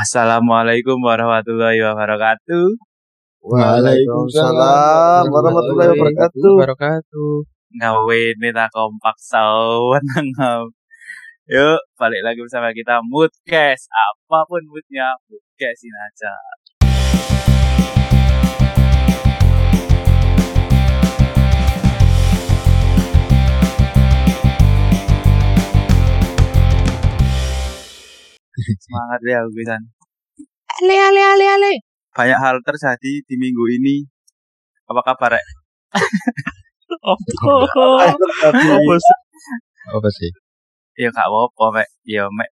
Assalamualaikum warahmatullahi wabarakatuh. Waalaikumsalam warahmatullahi wabarakatuh. wabarakatuh. Ngawe ini tak kompak sawan Yuk, balik lagi bersama kita Moodcast. Apa pun moodnya, Moodcastin aja. Semangat ya, Gusan. Ale ale ale ale. Banyak hal terjadi di minggu ini. Apa kabar, Rek? Oh, Apa sih? apa sih? Ya gak apa-apa, Mek. Ya, Mek.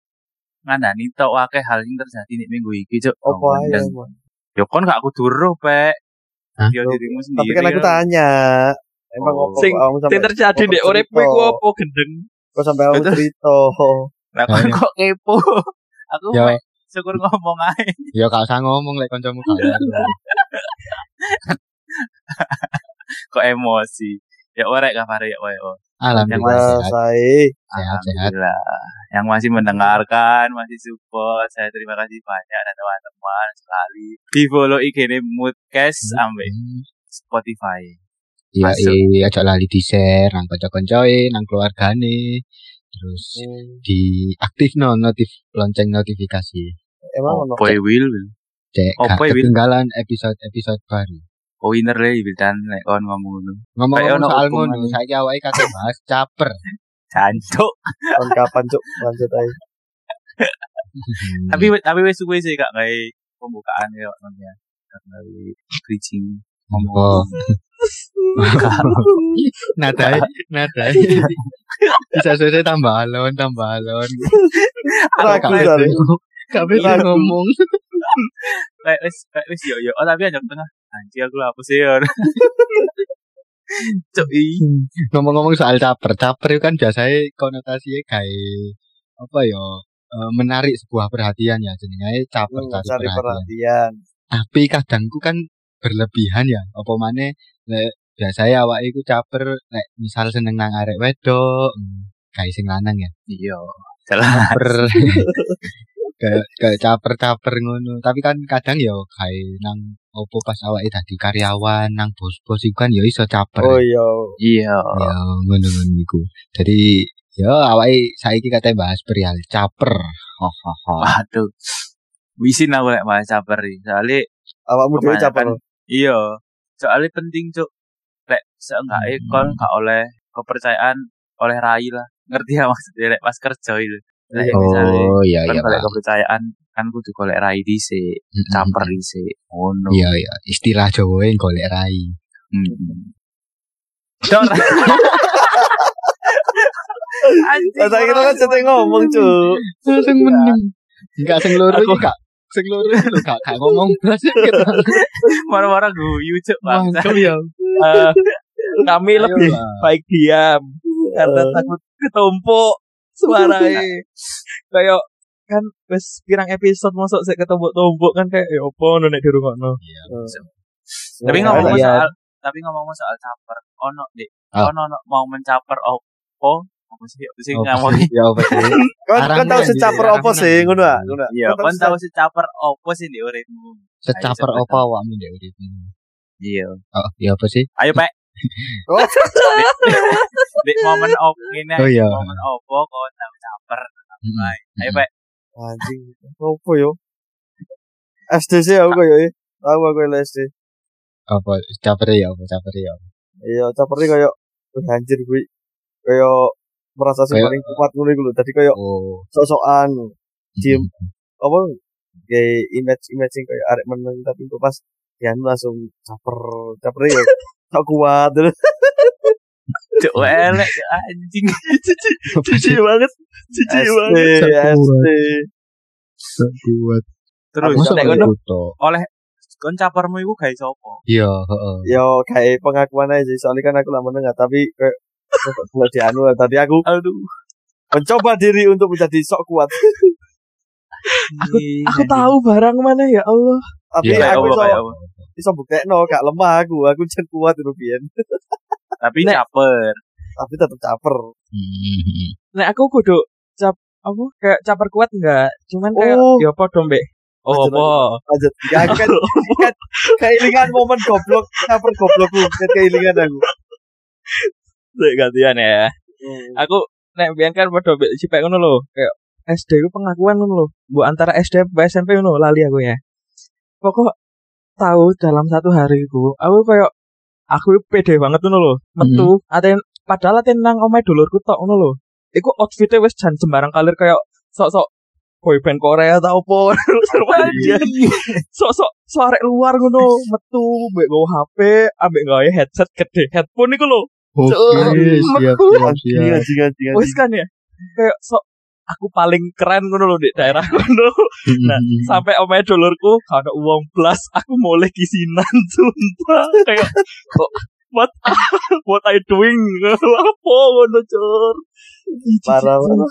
Ngandani tok akeh hal yang terjadi di minggu iki, Cuk. Apa Mon? Ya kon gak kudu roh, Pek. Hah? Ya dirimu sendiri. Tapi kan aku tanya. Emang Oh. apa Sing terjadi di uripmu iku apa gendeng? Kok sampai aku cerita? Lah Nah, kok kepo. Aku. Mek, syukur ngomong aja. Ya gak usah ngomong lek kancamu gak. Kok emosi. Ya orek kabar ya, wae. oh. Alhamdulillah Ya, sehat. saya. Sehat sehat. Alhamdulillah. Yang masih mendengarkan, masih support, saya terima kasih banyak dan teman-teman sekali. Di follow IG ini Moodcast sampai Spotify. Iya, iya, aja lali di share nang kanca-kancoe, nang keluargane. Terus Hmm, di aktif no notif lonceng notifikasi. Emang ono Boy Will. Cek Oh, gak boy, Wil. ketinggalan episode-episode baru. Oh winner lah Wildan nek kon ngomong ngono. Ngomong-ngomong ono soal ngono, saiki awake kate bahas caper. Jancuk. kon kapan cuk lanjut aja. Hmm. Tapi tapi wis suwe sih Kak gawe pembukaan ya namanya. Gawe bridging Oh. nadai, nadai. Bisa selesai tambah alon, tambah alon. Ragu Kabeh. Kabeh ngomong. Kayak wis kayak wis yo yo. Oh tapi anjak tengah. Anjir aku apa sih. Cuk i. Ngomong-ngomong soal caper, caper itu kan biasanya konotasinya kayak apa ya? eh, menarik sebuah perhatian ya jenenge caper Hmm, cari Cari perhatian. perhatian. Tapi kadangku kan berlebihan ya. Apa maneh lek biasanya awake iku caper lek misal seneng nang arek wedok, hmm, kayak sing lanang ya. Iya. Salah. caper kayak kayak caper-caper ngono tapi kan kadang ya kayak nang opo pas awake dadi karyawan nang bos-bos iku kan ya iso caper Oh iya. Iya. ya ngono-ngono iku jadi ya awake saiki kate bahas perihal caper ho ho ho Waduh. Wisin aku lek bahas caper iki. Soalnya Awakmu dhewe caper. Iya. Soalnya penting cuk. Lek seenggaknya Hmm. kon gak oleh kepercayaan oleh rai lah. Ngerti ya maksudnya lek pas kerja itu. Lek misalnya oh iya kan iya golek Pak. kepercayaan kan kudu golek rai dhisik, Mm-mm. caper dhisik. Ngono. iya iya istilah Jawa golek rai Hmm. Dor. Anjing. Tak kira kan ngomong cuk. sing mending enggak sing loro iki sing loro lho, gak gak ngomong blas gitu Marah-marah guyu cuk bangsa. ya Eh, kami lebih baik diam karena Eh. takut ketumpuk suaranya kayak kan wis pirang episode masuk saya ketumpuk-tumpuk kan kayak ya nu nek dirungokno Iya. Tapi Nah, ngomong Iya. soal tapi ngomong soal caper, ono Dik. Ono ono mau mencaper opo? Apa sih? Apa sih sih? Ya apa sih? Kon Arahmu kon tau ya, secaper Di, apa arahmu sih nang ngono ah? ah. Iya, kon tahu si caper opo sih di uripmu? Secaper Ayo, apa awakmu ndek uripmu? Iya. Oh, ya apa sih? Ayo, Pak. Oh. Di momen opo ngene. Oh, iya. Momen opo kon tahu caper. Ayo, Pak. Anjing. Apa yo? SD sih aku koyo ya. Tahu aku yang SD. Apa caper ya apa caper ya? Iya, koyo "Wih, anjir gue koyo merasa sing paling kuat ngono iku lho. Dadi koyo Oh. sok-sokan diem Mm-mm. apa kayak image sing kayak arek meneng tapi kok pas ya langsung caper capernya ya sok kuat terus Cuk elek anjing. cici banget cici banget SD Kuat. Terus nek ngono oleh kon capermu iku gawe sapa? Iya, heeh. yo kayak pengakuan aja soalnya kan aku lah menengah tapi kayak kalau di anu tadi aku Aduh. mencoba diri untuk menjadi sok kuat aku aku tahu barang mana ya Allah tapi Iya, Kayak aku apa, iso kayak apa? iso bukteno gak lemah aku aku jen kuat itu biyen Tapi Nek- caper. tapi tetap caper nek aku kudu cap apa kayak caper kuat enggak cuman kayak Oh. ya podo mbek Oh, apa? Lanjut. Ya, aku kan, kan keilingan momen goblok, caper goblokku, kan keilingan aku. Sik gantian ya. Aku nek biyen kan padha mbek sipek ngono lho, kayak SD ku pengakuan ngono lho. Mbok antara SD sampai SMP ngono lali aku ya. Pokok tahu dalam satu hari ku, aku kayak aku pede banget ngono lho. Metu aten padahal aten nang omahe dulurku tok ngono lho. Iku outfitnya wis jan sembarang kalir kayak sok-sok boyband Korea tau apa Iya. sok-sok suarek luar ngono metu mbek nggawa HP ambek nggawe headset gede headphone iku lho Oke, siap, siap, Anjing, siap. anjing, anjing, wis kan ya? Kayak sok aku paling keren ngono lho di daerah ngono. Nah, sampai omae dulurku kalau uang plus aku mulai kisinan sumpah. Kayak kok what what I doing? Apa ngono cur Parah, parah.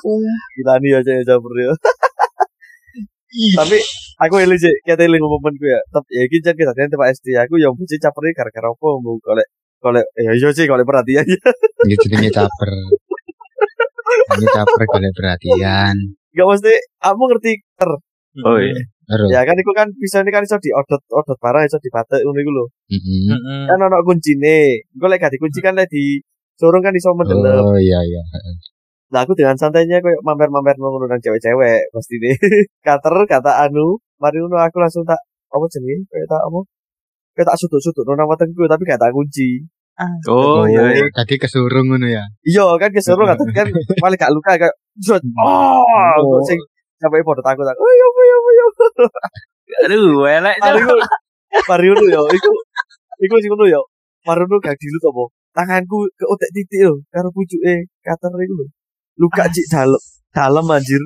Gila nih ya, cewek ya. Tapi aku eling sih, kita eling gue ya. Tapi ya iki jan kita tempat SD aku yang mesti caper gara-gara apa mau golek golek ya iya sih golek perhatian ya. Ini jenenge caper. Ini caper golek perhatian. Gak mesti kamu ngerti ter. Oh iya. Ya kan iku kan bisa ini kan iso diodot odot barang iso dibatek ngono iku lho. Mm-mm. Kan ono kuncine. Engko lek gak dikunci kan lek di sorong kan iso mendelep. Oh iya iya. Nah aku dengan santainya kayak mamer-mamer ngono nang cewek-cewek pasti deh. Kater kata anu, mari ngono aku langsung tak apa jenenge kayak tak apa? Kayak tak sudut-sudut nang wetengku tapi gak tak kunci. Oh iya. iya. Tadi kesurung ngono ya. Iya kan keseru kan kan paling gak luka kayak jod. Oh, Oh. sing sampai foto takut aku. Oh iya iya iya. Aduh, elek Mari Cuk. ngono. Mari ngono yo iku iku sing ngono yo. Mari ngono gak dilut apa? Tanganku ke otek titik yo karo pucuke kater iku lho. Luka cik dalem dalem anjir.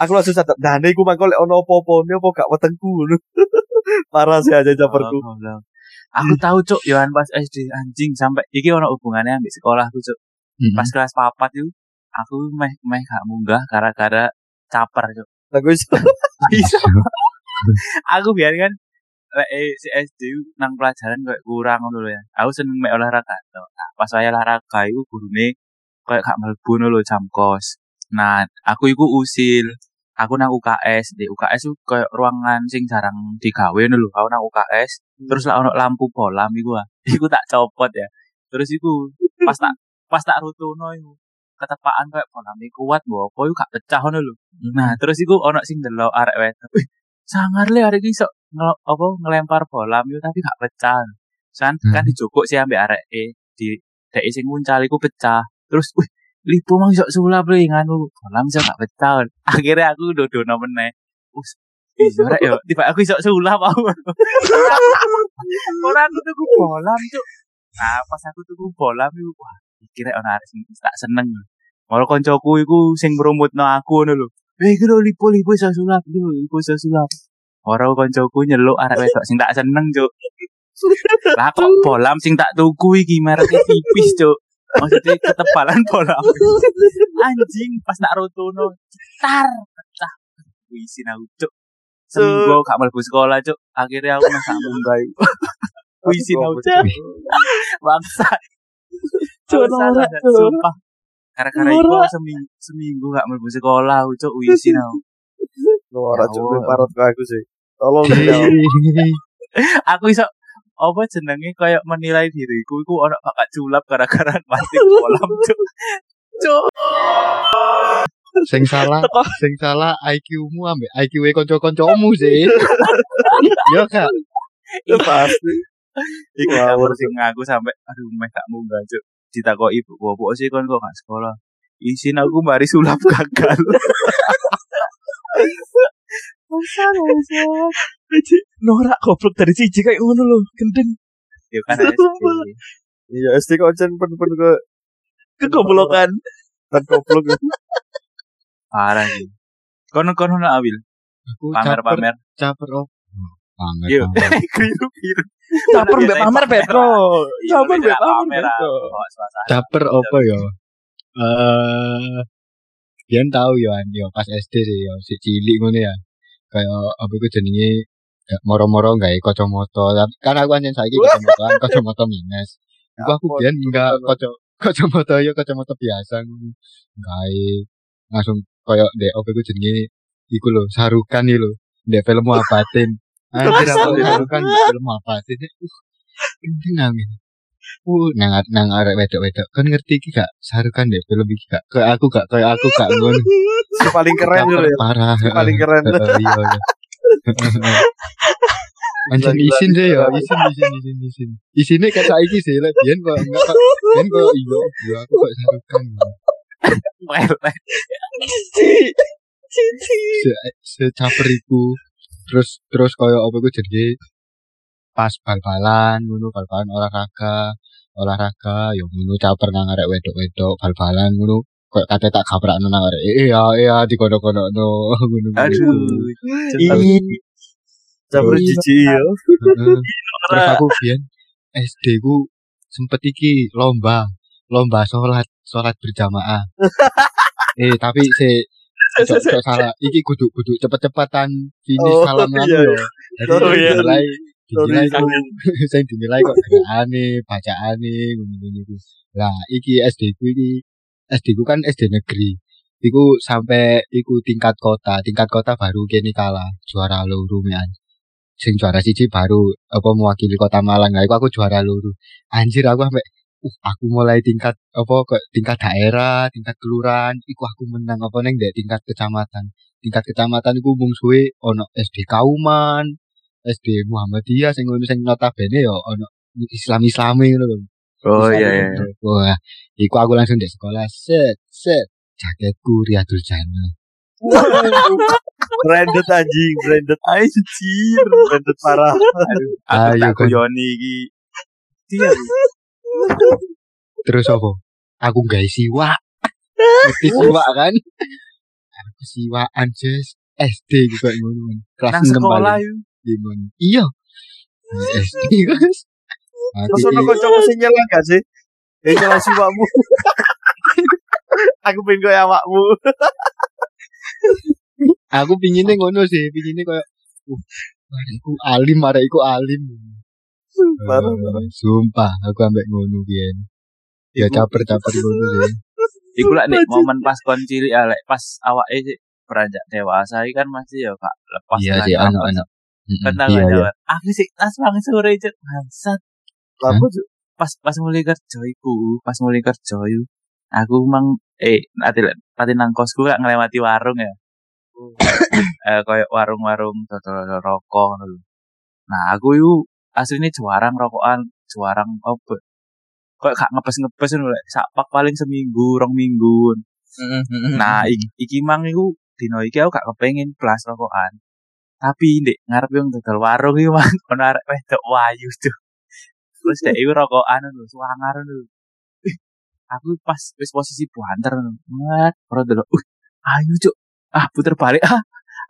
Aku langsung sadar, nah ini aku mangkol ono apa-apa, ini apa gak wetengku ngono. Parah sih aja caperku. Aku tahu cuk, Yohan pas SD anjing sampai iki ono hubungannya ambek sekolahku cuk. Mm-mm. Pas kelas papat itu aku meh meh gak munggah gara-gara caper cuk. Gue iso- Bisa. aku biar kan lek eh, si SD nang pelajaran kayak kurang ngono lho ya. Aku seneng mek olahraga. Nah, pas saya olahraga iku gurune kayak gak mlebu ngono lho jam kos. Nah, aku iku usil. Aku nang UKS, di UKS itu kayak ruangan sing jarang digawe lho. Aku nang UKS, terus lah ono lampu bolam iku ah. Iku tak copot ya. Terus iku pas tak pas tak rutuno iku ketepaan kayak bolam iku kuat mbok apa iku gak pecah ngono lho. Nah, terus iku ono sing delok arek wedok. Wih, sangar le arek iki iso ngel, apa ngelempar bola yo tapi gak pecah. Kan kan Hmm. dijogok sih ambek arek e di dek sing nguncal iku pecah. Terus wih, lipo mang iso sulap le nganu bola iso gak pecah. Akhirnya aku dodono meneh. Us Iya rek yo, tiba aku iso sulap aku. Ora aku tuku bola, cuk. Nah, pas aku tuku bola iku wah, kira ono arek sing tak seneng. Malah koncoku iku sing ngrumutno aku ngono lho. Eh, iki lho lipo-lipo iso sulap, lho lipo iso sulap. Ora koncoku nyeluk arek wedok sing tak seneng, Cuk. Lah kok bolam sing tak tuku iki mereknya tipis, Cuk. Maksudnya ketebalan bolam. Anjing pas tak rotono, cetar pecah. Wisin aku, Cuk. Seminggu gak mlebu sekolah, Cuk. Akhirnya aku masak munggah. iku. Wisin aku, Cuk. Bangsa. Cuk, Cuk. Cuk. Sumpah. Gara-gara itu seminggu, seminggu gak mlebu sekolah, aku, Cuk. Wisin aku. Ora Ya parot ke aku sih. Tolong aku iso apa jenenge kayak menilai diriku iku ono bakat culap gara-gara plastik kolam cuk. Cuk. Sing salah, Teko. sing salah IQ-mu ambek IQ e kanca-kancamu sih. Ya kak. Itu pasti. Iku Ngawur, ngawur sing ngaku sampai aduh meh gak munggah cuk. Ditakoki ibu, "Apa sih kon kok gak sekolah?" Isin aku mari sulap gagal. Aji, norak goblok dari siji kayak ngono lho, gendeng. Ya kan SD. Iya, SD kok jen pen-pen ke Kegoblokan. kan goblok. Parah sih. Kono kono nak awil pamer-pamer. caper oh. Pamer, Yuk. pamer. Biru biru. Caper mbek pamer Petro. Iya, Caper mbek biasanya pamer. Caper apa ya? Eh, Biyen tahu ya, An, ya pas SD sih ya, si cilik ngono ya. Kayak apa iku jenenge ya, moro-moro gawe kacamata. Tapi kan aku anjen saiki kacamataan kacamata minus. Iku aku biyen enggak kaca kacamata ya kacamata biasa. Gawe langsung kayak dek apa iku jenenge iku lho, sarukan iki lho. Ndek film Apatin. Anjir aku kan film Apatin. Ini nangis. Uh, nang nang arek wedok-wedok. Kan ngerti iki gak sarukan deh film iki gak. Kayak aku gak kayak aku gak ngono. Paling keren ya. Parah. Paling keren. Heeh, Iya iya. Anjir isin deh ya, isin isin isin isin. Isinnya kayak saiki sih, lek biyen kok enggak kok. Biyen kok iya, iya aku kok sarukan. Melek. Se secaper iku. Terus terus koyo apa iku jadi pas bal-balan ngono bal-balan olahraga olahraga yo ngono caper nang arek wedok-wedok bal-balan ngono kok kate tak gaprakno nang arek iya iya dikono-kono ngono Aduh. Ih. Campur Iya. cici ya. Heeh. Terus aku biyen SD ku sempet iki lomba, lomba sholat, sholat berjamaah. eh tapi si cok, cok salah, iki kudu kudu cepet-cepetan finish Oh, salam iya, iya. yo. Jadi Oh, iya. dinilai dinilai ku sing dinilai kok geraane, bacaane ngono-ngono iku. Lah iki SD ku iki SD ku kan SD negeri. Iku sampai iku tingkat kota, tingkat kota baru kene kalah juara loro mean. Sing juara siji baru apa mewakili kota Malang. Lah iku aku juara loro. Anjir aku sampe uh, aku mulai tingkat apa ke tingkat daerah tingkat kelurahan iku aku menang apa neng dek tingkat kecamatan. Tingkat kecamatan iku mungsuhe ono SD Kauman SD Muhammadiyah sing ngono sing notabene yo ono Islam Islami ngono lho Oh iya iya. iya. wah iku aku langsung dek sekolah set set jaketku Riyadul Jannah Branded anjing, branded. Anjir. Branded parah. Aduh, aku Ayo, tak kan. guyoni iki. Iya. terus apa aku gak siwa ngerti siwa kan aku siwaan Jess SD juga ngono kan. kelas Nang 6 sekolah paling Gimana? iya SD guys aku Terus ono kanca sing nyela gak sih? Eh nyela siwamu. Aku pengen koyo awakmu. aku pinginnya ngono sih pinginnya kayak uh Mariku alim, mariku alim. Parah, Eh, Sumpah, aku ambek ngono biyen. Ya caper-caper ngono sih. Iku lah nek momen pas kon cilik ya lek pas awake beranjak dewasa iki kan masih ya Kak lepas Iya lah sih, ya, pas- Tenang Iya, aja. iya. Aku sih tas banget sore cek bangsat. Lapo Cuk? Pas pas mulai kerja iku, pas mulai kerja. Aku mang eh nanti nanti nang kosku gak ngelewati warung ya. eh kayak warung-warung dodol rokok ngono lho. Nah, aku yuk aslinya juarang rokokan, juarang apa? Kok gak ngepes-ngepes ngono lek sapak paling seminggu, rong minggu. Nah, iki, iki mang iku dino iki aku gak kepengin plus rokokan. Tapi ndek ngarep yang dodol warung iki mang ono arek wedok wayu tuh. Terus dek iku rokokan lho, suwangar lho. Aku pas wis posisi buanter ngono. Mat, ora delok. Uh, ayo cuk. Ah, puter balik. Ah,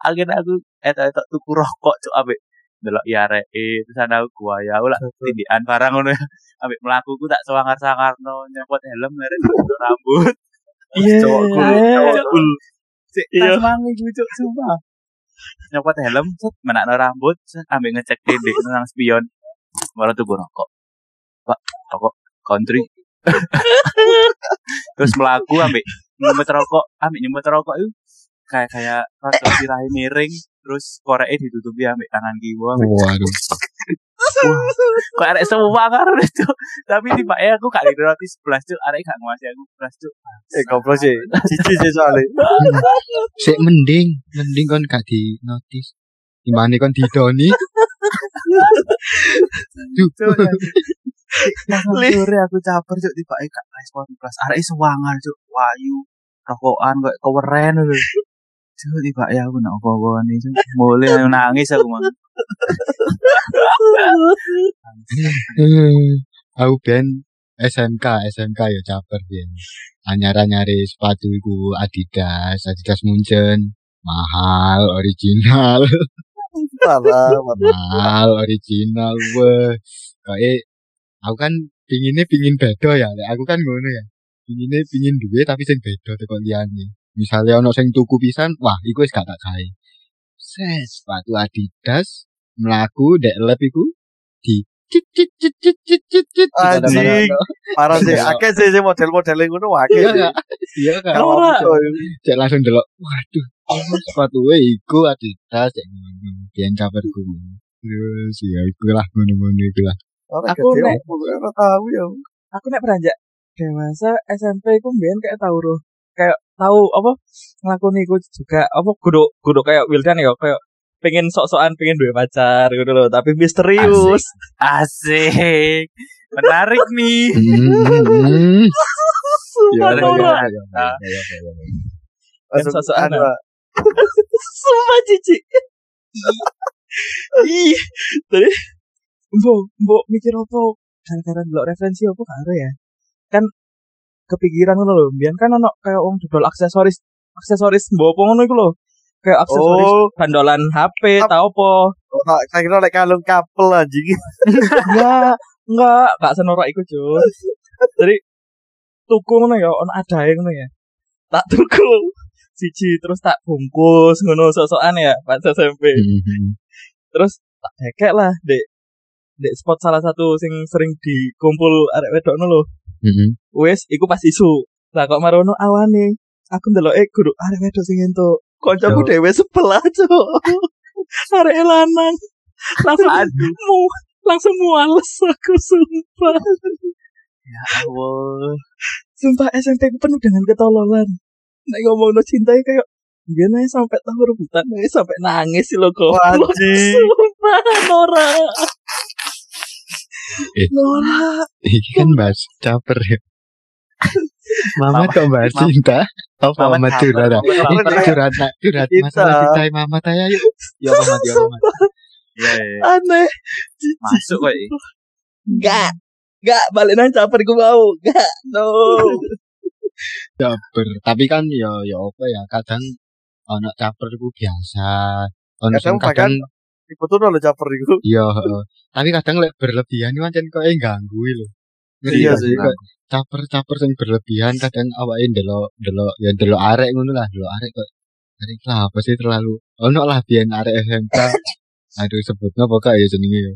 akhirnya aku etok-etok tuku rokok cuk ambek delok ya arek eh terus ana aku gua ya aku lah tindikan barang ngono ambek mlakuku tak sangar-sangarno nyopot helm merek rambut. Iya. Cowok cool. Sik Iya. tas mangi lucu sumpah. Nyopot helm, set menakno rambut, ambek ngecek dinding nang spion. Baru tuku rokok. Pak, rokok country. Terus melaku ambek nyumet rokok, ambek nyumet rokok itu kayak kayak rada sirahe miring, terus koreke ditutupi ambek tangan kiwa. ambek- Waduh. Kok arek semua kan itu. Tapi tiba aku gak ngerti sebelas tuh, arek gak ngasih aku sebelas tuh. Eh goblok sih. Cici sih soalnya. Sik mending, mending kon gak di kon didoni? Duh. Cuk, Pas sore aku caper cuk tiba gak respon plus arek sewangar cuk wayu rokokan kok keweren lho. Cuk tiba ya aku nak apa-apa nih aku nangis aku mah. Hmm, aku ben SMK, SMK ya caper ben. Anyar-anyare sepatu iku Adidas, Adidas Munchen. Mahal, original, parah. mahal, original. Wah, kayak aku kan pinginnya pingin beda ya. Aku kan ngono ya. Pinginnya pingin duwe tapi sing beda teko liyane. Misalnya ono sing tuku pisan, wah iku wis gak tak gawe. Ses, sepatu Adidas mlaku dek lab iku di cit cit cit cit cit cit cit Anjing. Parah sih. Akeh sih sih model-model ngono akeh. Iya iya kak. Kalau Ora. aku. Cek langsung delok, waduh, sepatu iku Adidas cek ngono. Biyen caperku. Terus ya iku lah ngono-ngono iku lah. Ora Aku nek- ya. aku nek beranjak dewasa SMP iku mbiyen kayak tahu roh kayak tahu apa nglakoni iku juga apa kudu kudu kayak Wildan ya kayak pengen sok-sokan pengen duwe pacar gitu loh tapi misterius. Asik. Menarik nih. Sok-sokan, anu, ah. sumpah cici. Ih tadi mbok mbok mikir apa? Gara-gara delok referensi apa karo ya? Kan kepikiran ngono lho. Mbiyen kan ono kayak wong dodol aksesoris aksesoris mbok apa ngono iku lho. Kayak aksesoris Oh, bandolan HP tau apa. Ora tak kira lek kalung kapel anjing. enggak enggak. Enggak senorak iku Jun. Jadi tuku ngono ya ono adae ngono ya. Tak tuku. Siji terus tak bungkus ngono sok-sokan ya pas SMP Hmm. terus tak dekek lah dek. Dek spot salah satu sing sering dikumpul arek wedok ngono lho Hmm. wes iku pas isu. Lah kok marono awane? Aku eh guru arek wedok sing entuk. Kancaku dhewe sebelah cuk. Arek lanang. Langsung mu langsung muales aku sumpah. Allah. sumpah SMP ku penuh dengan ketololan. Nek ngomong no cinta kayak Gimana sampai tahu rebutan, sampai nangis sih lo kok. Sumpah, Nora. Eh. Nora. Iki kan bahas caper ya. Mama kok bahas Mama- cinta? Apa Mama mama curhat? Mama Ini curhat curhat Cinta. masalah cinta mama tanya yuk. Ya mati ya apa mati. Iya, iya. Aneh. Masuk kok. eh. Enggak. Enggak, balik nang caper gue mau. Enggak. No. Caper. Tapi kan ya ya apa ya kadang anak caper ku biasa. Kadang kadang Iku tuh lho caper iku. iya heeh. Tapi kadang lek berlebihan itu pancen kok ganggu lho. Iya sih. Kok caper-caper sing berlebihan kadang awake ndelok ndelok ya ndelok arek ngono lah, ndelok arek kok arek lah apa sih terlalu ono lah biyen arek SMK. Aduh sebutno pokok ya jenenge ya.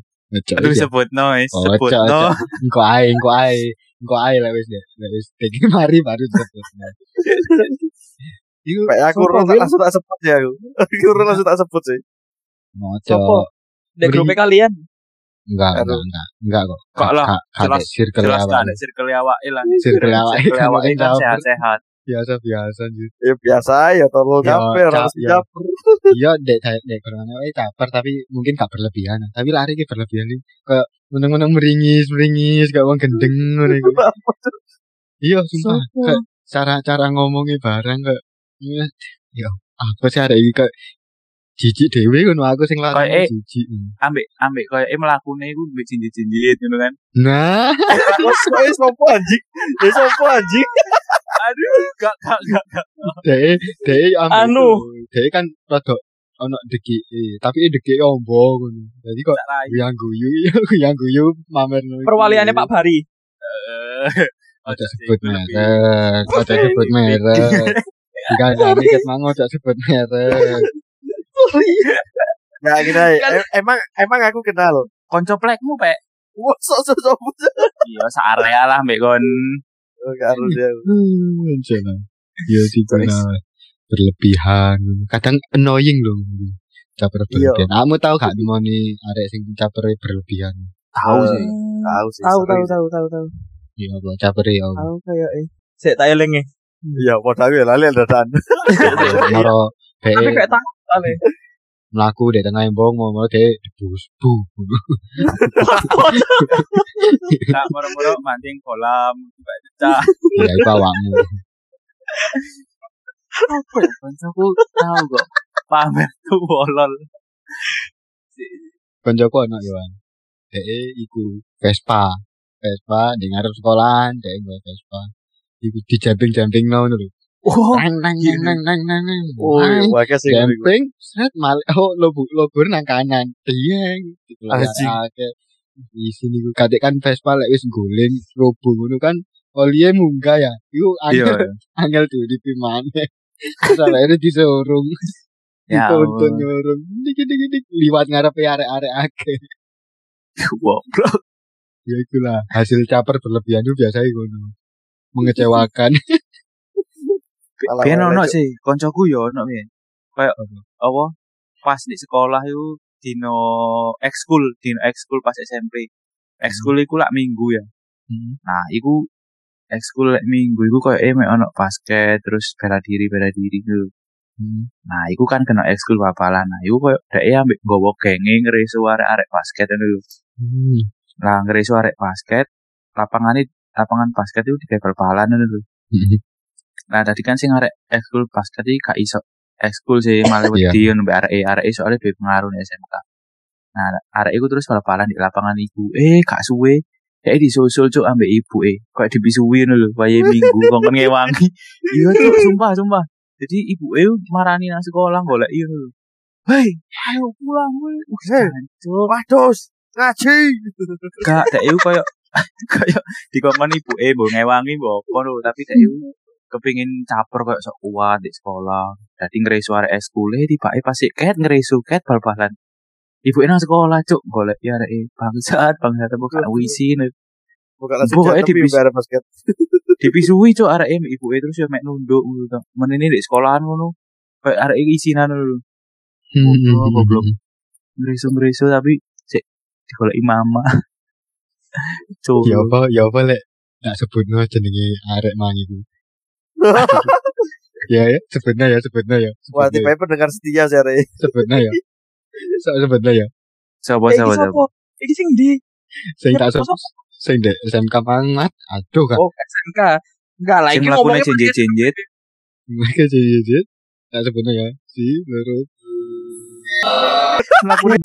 Aduh sebut no, eh. Oh, sebut cok, no. cok. Engko ae, engko ae. Engko ae lah wis deh. Lah wis iki mari baru sebutno. Iku aku langsung tak sebut ya aku. Aku langsung tak sebut sih. Moco. Di grup kalian. Enggak, enggak, enggak, enggak kok. Kok lah, jelas- circle Jelas kan circle awake lah. Circle awake. Circle Caper. sehat-sehat. Biasa-biasa anjir. Ya biasa ya tolong caper ca- harus caper. Iya, dek dek dek corona wae caper tapi mungkin gak berlebihan. Tapi lari ki berlebihan iki kayak meneng-meneng meringis, meringis kayak wong gendeng ngono iku. Iya, sumpah. Kayak cara-cara ngomongnya barang kayak ya, ya apa sih ada iki kayak jijik dhewe ngono aku sing larang Kayak, eh, jijik. Ambek ambek koyo e mlakune iku mbek jinjit-jinjit ngono kan. Nah, Wes wes sopo anjing? Ya sopo anjing? Aduh, gak gak gak. gak. dek dek ambek Anu. Dek kan rada ono deki, tapi deki ombo ngono. Jadi kok yang guyu, yang guyu mamer. Perwaliannya Pak Bari. Eh, Ojo sebut merek, ojo sebut merek. Jika nggak ket mang ojo sebut merek. Ya gini Kan- emang emang aku kenal. Konco plekmu, Pek. Wah, sok sok sopo. Iya, searea lah mbek kon. Oh, gak harus ya. Hmm. Ya sih karena berlebihan. Kadang annoying loh. Caper Iya. berlebihan. Kamu tahu gak nih arek sing caper berlebihan? Tahu Eh, sih. Tahu sih. Tahu tahu tahu tahu tahu. Iya, apa caper ya. Tahu kayak eh. Saya tak elenge. Iya, padha aku ya lali dadan. Moro Tapi be kayak tahu kali. Mlaku di tengah embong mau de debus bu. Tak moro-moro mancing kolam, mbak cecah. Ya iku awakmu. Apa ya koncoku tahu kok. Pamer tuh bolol. Koncoku ana yo. Dek iku Vespa. Vespa di ngarep sekolahan, dek nggo Vespa. Iku dijamping-jamping no lho. Oh, Nang nang nang nang nang nang. nang. Oh, wae sing. Jamping, seret mal oh logo logo nang kanan. Dieng. Gitu Anjing. Di sini ku kadek kan Vespa lek wis guling robo ngono kan olie munggah ya. Iku iya. angel angel tuh di pimane. Ini disorong. Ya Allah. nyorong. Dik dik dik liwat ngarepe arek-arek akeh. Goblok. Ya itulah hasil caper berlebihan itu biasanya ngono. Mengecewakan. Biyen wae, ono sih, koncoku yo ono biyen. kayak apa pas di sekolah itu dino ekskul dino ekskul pas SMP ekskul iku lak minggu ya Hmm. nah iku ekskul lek minggu iku kayak eh mek ono basket terus bela diri bela diri gitu Hmm. nah iku kan kena ekskul bapalan nah iku kayak dhek ambek nggawa genge ngreso arek-arek basket ngono lho Hmm. lah ngreso arek basket lapangan lapangan basket itu bal-balan ngono lho Hmm. Nah, tadi kan sing arek ekskul basket iki gak iso ekskul sih malah Iya. wedi ngono mbek arek arek soalnya duwe pengaruh SMK. Nah, arek iku terus bal-balan di lapangan iku. Eh, gak suwe Kayak disusul cuk ambek ibu eh. Kayak dibisui ngono lho, wayahe minggu kongkon ngewangi. Iya cuk, sumpah sumpah. Jadi ibu eh marani nang sekolah golek iya lho. Hei, ayo pulang weh. Hei. cuk. Wados, ngaji. Gak, dek iku koyo koyo dikongkon ibu eh mbok ngewangi mbok apa lho, tapi dek iku kepingin caper koyo sok kuat di sekolah. Dadi ngreso arek eskule tibake pas ket ngreso ket bal-balan. Ibu nang sekolah cuk golek ya arek bangsat bangsat apa gak wisi nih. Bukan langsung jatuh di basket. Dipisui cuk arek ibu terus ya mek nunduk ngono to. Menene di sekolahan ngono. Kayak arek isinan lho. Goblok, goblok. Ngreso-ngreso tapi sik digoleki mama. Cuk. Ya apa, ya apa lek tak sebutno jenenge arek mang iku. Ya ya, sebutno ya, sebutno ya. Wah, ya. pendengar setia sih Re. Sebutno ya. So- Sebutno ya. Iki sapa. sopo? Iki sing di Sing tak Sopo? sebut sing dek SMK Mangat. Aduh kan. Oh, SMK. Enggak lah, mlakune ngomongnya jenjet-jenjet. Mereka jadi Tak sebutno ya. Si. Mlakune